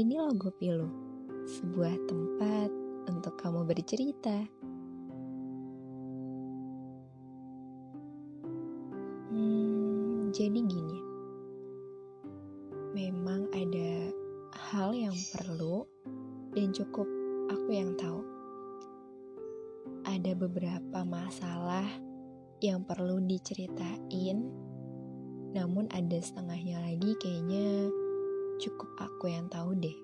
Ini logo Pilu, sebuah tempat untuk kamu bercerita. Hmm, jadi gini, memang ada hal yang perlu dan cukup aku yang tahu. Ada beberapa masalah yang perlu diceritain, namun ada setengahnya lagi kayaknya cukup aku yang tahu deh.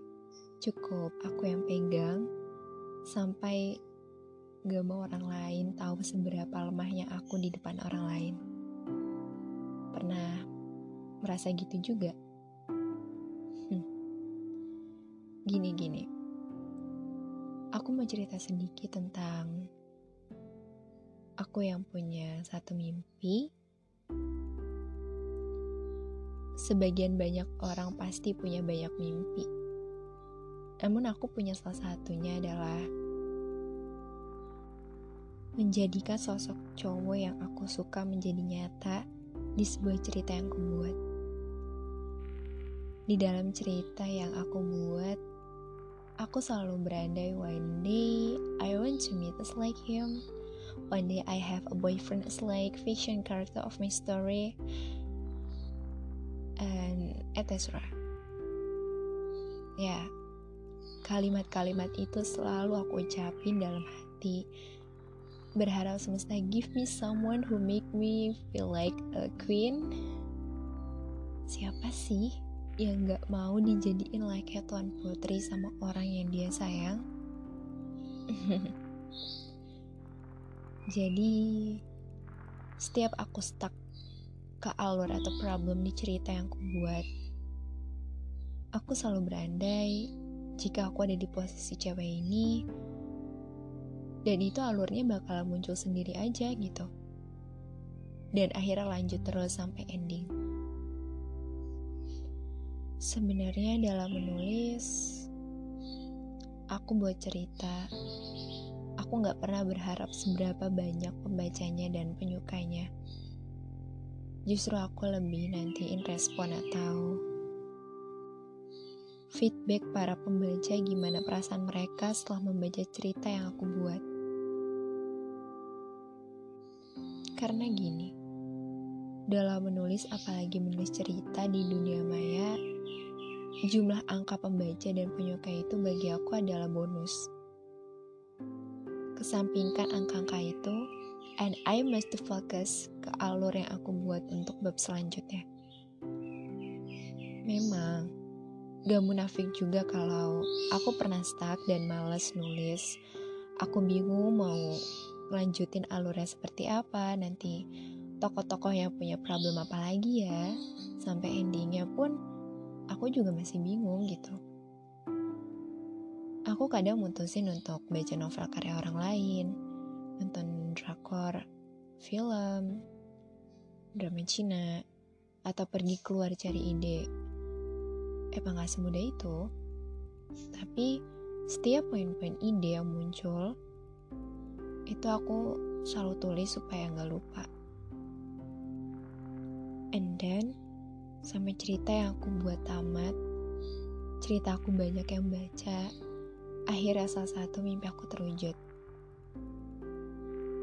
Cukup aku yang pegang sampai gak mau orang lain tahu seberapa lemahnya aku di depan orang lain. Pernah merasa gitu juga? Gini-gini, aku mau cerita sedikit tentang aku yang punya satu mimpi. Sebagian banyak orang pasti punya banyak mimpi. Namun aku punya salah satunya adalah menjadikan sosok cowok yang aku suka menjadi nyata di sebuah cerita yang aku buat. Di dalam cerita yang aku buat, aku selalu berandai one day I want to meet us like him. One day I have a boyfriend as like fiction character of my story. And etc. Ya, kalimat-kalimat itu selalu aku ucapin dalam hati. Berharap semesta give me someone who make me feel like a queen. Siapa sih yang gak mau dijadiin like tuan putri sama orang yang dia sayang? Jadi, setiap aku stuck ke alur atau problem di cerita yang aku buat, aku selalu berandai jika aku ada di posisi cewek ini, dan itu alurnya bakal muncul sendiri aja gitu. Dan akhirnya lanjut terus sampai ending. Sebenarnya dalam menulis, aku buat cerita aku nggak pernah berharap seberapa banyak pembacanya dan penyukanya. Justru aku lebih nantiin respon atau feedback para pembaca gimana perasaan mereka setelah membaca cerita yang aku buat. Karena gini, dalam menulis apalagi menulis cerita di dunia maya, jumlah angka pembaca dan penyuka itu bagi aku adalah bonus kesampingkan angka-angka itu, and I must focus ke alur yang aku buat untuk bab selanjutnya. Memang, gak munafik juga kalau aku pernah stuck dan males nulis. Aku bingung mau lanjutin alurnya seperti apa nanti tokoh-tokoh yang punya problem apa lagi ya sampai endingnya pun aku juga masih bingung gitu aku kadang mutusin untuk baca novel karya orang lain, nonton drakor, film, drama Cina, atau pergi keluar cari ide. Emang gak semudah itu, tapi setiap poin-poin ide yang muncul, itu aku selalu tulis supaya gak lupa. And then, sampai cerita yang aku buat tamat, cerita aku banyak yang baca, Akhirnya salah satu mimpi aku terwujud.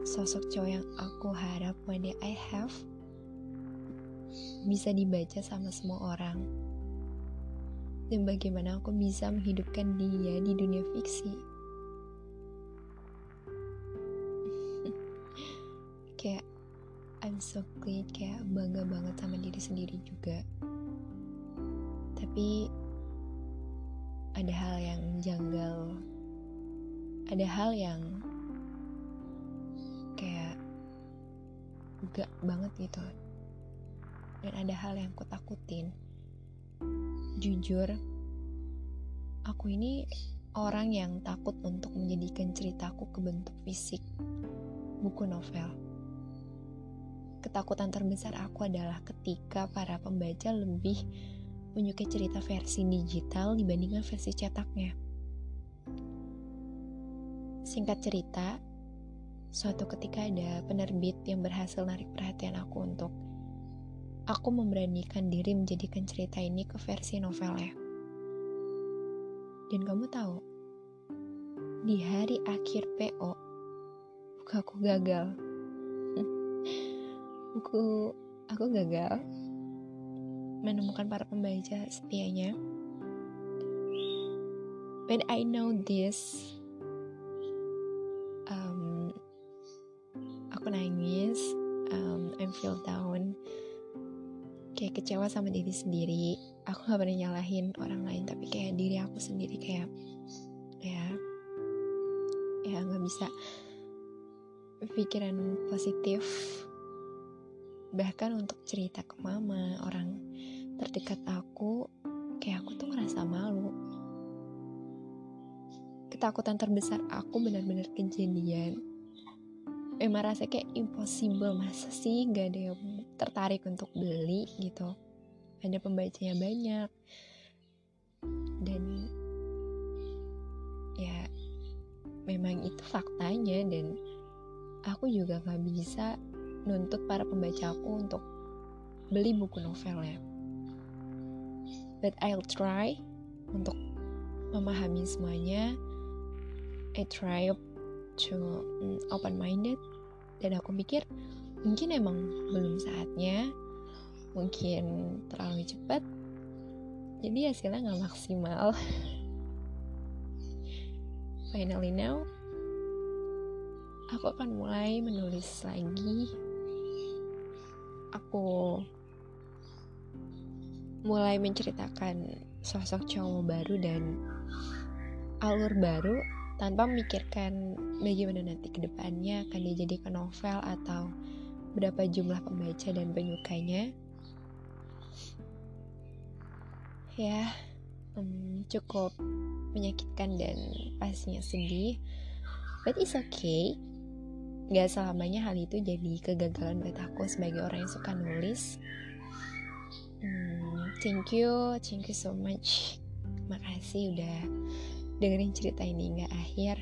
Sosok cowok yang aku harap one I have bisa dibaca sama semua orang. Dan bagaimana aku bisa menghidupkan dia di dunia fiksi. kayak I'm so glad, kayak bangga banget sama diri sendiri juga. Tapi ada hal yang janggal ada hal yang kayak gak banget gitu dan ada hal yang aku takutin jujur aku ini orang yang takut untuk menjadikan ceritaku ke bentuk fisik buku novel ketakutan terbesar aku adalah ketika para pembaca lebih menyukai cerita versi digital dibandingkan versi cetaknya. Singkat cerita, suatu ketika ada penerbit yang berhasil narik perhatian aku untuk aku memberanikan diri menjadikan cerita ini ke versi novelnya. Dan kamu tahu, di hari akhir PO, buku aku gagal. buku aku gagal menemukan para pembaca setianya. When I know this, um, aku nangis, um, I'm feel down, kayak kecewa sama diri sendiri. Aku gak pernah nyalahin orang lain, tapi kayak diri aku sendiri kayak, ya, ya nggak bisa pikiran positif. Bahkan untuk cerita ke mama orang terdekat aku kayak aku tuh ngerasa malu. Ketakutan terbesar aku benar-benar kejadian. Emang rasa kayak impossible masa sih gak ada yang tertarik untuk beli gitu ada pembacanya banyak dan ya memang itu faktanya dan aku juga gak bisa nuntut para pembaca aku untuk beli buku novelnya. But I'll try untuk memahami semuanya. I try to mm, open minded dan aku pikir mungkin emang belum saatnya, mungkin terlalu cepat, jadi hasilnya nggak maksimal. Finally now, aku akan mulai menulis lagi. Aku mulai menceritakan sosok cowok baru dan alur baru tanpa memikirkan bagaimana nanti ke depannya akan dijadikan novel atau berapa jumlah pembaca dan penyukanya. Ya, um, cukup menyakitkan dan pastinya sedih, but it's okay Gak selamanya hal itu jadi kegagalan buat aku sebagai orang yang suka nulis. Hmm, thank you, thank you so much. Makasih udah dengerin cerita ini nggak akhir.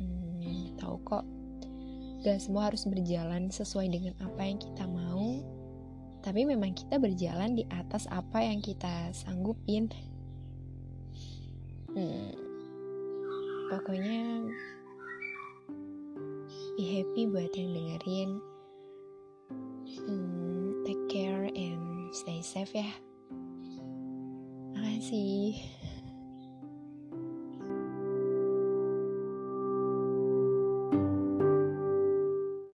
Hmm, tahu kok, gak semua harus berjalan sesuai dengan apa yang kita mau. Tapi memang kita berjalan di atas apa yang kita sanggupin. Hmm, pokoknya be happy buat yang dengerin hmm, take care and stay safe ya makasih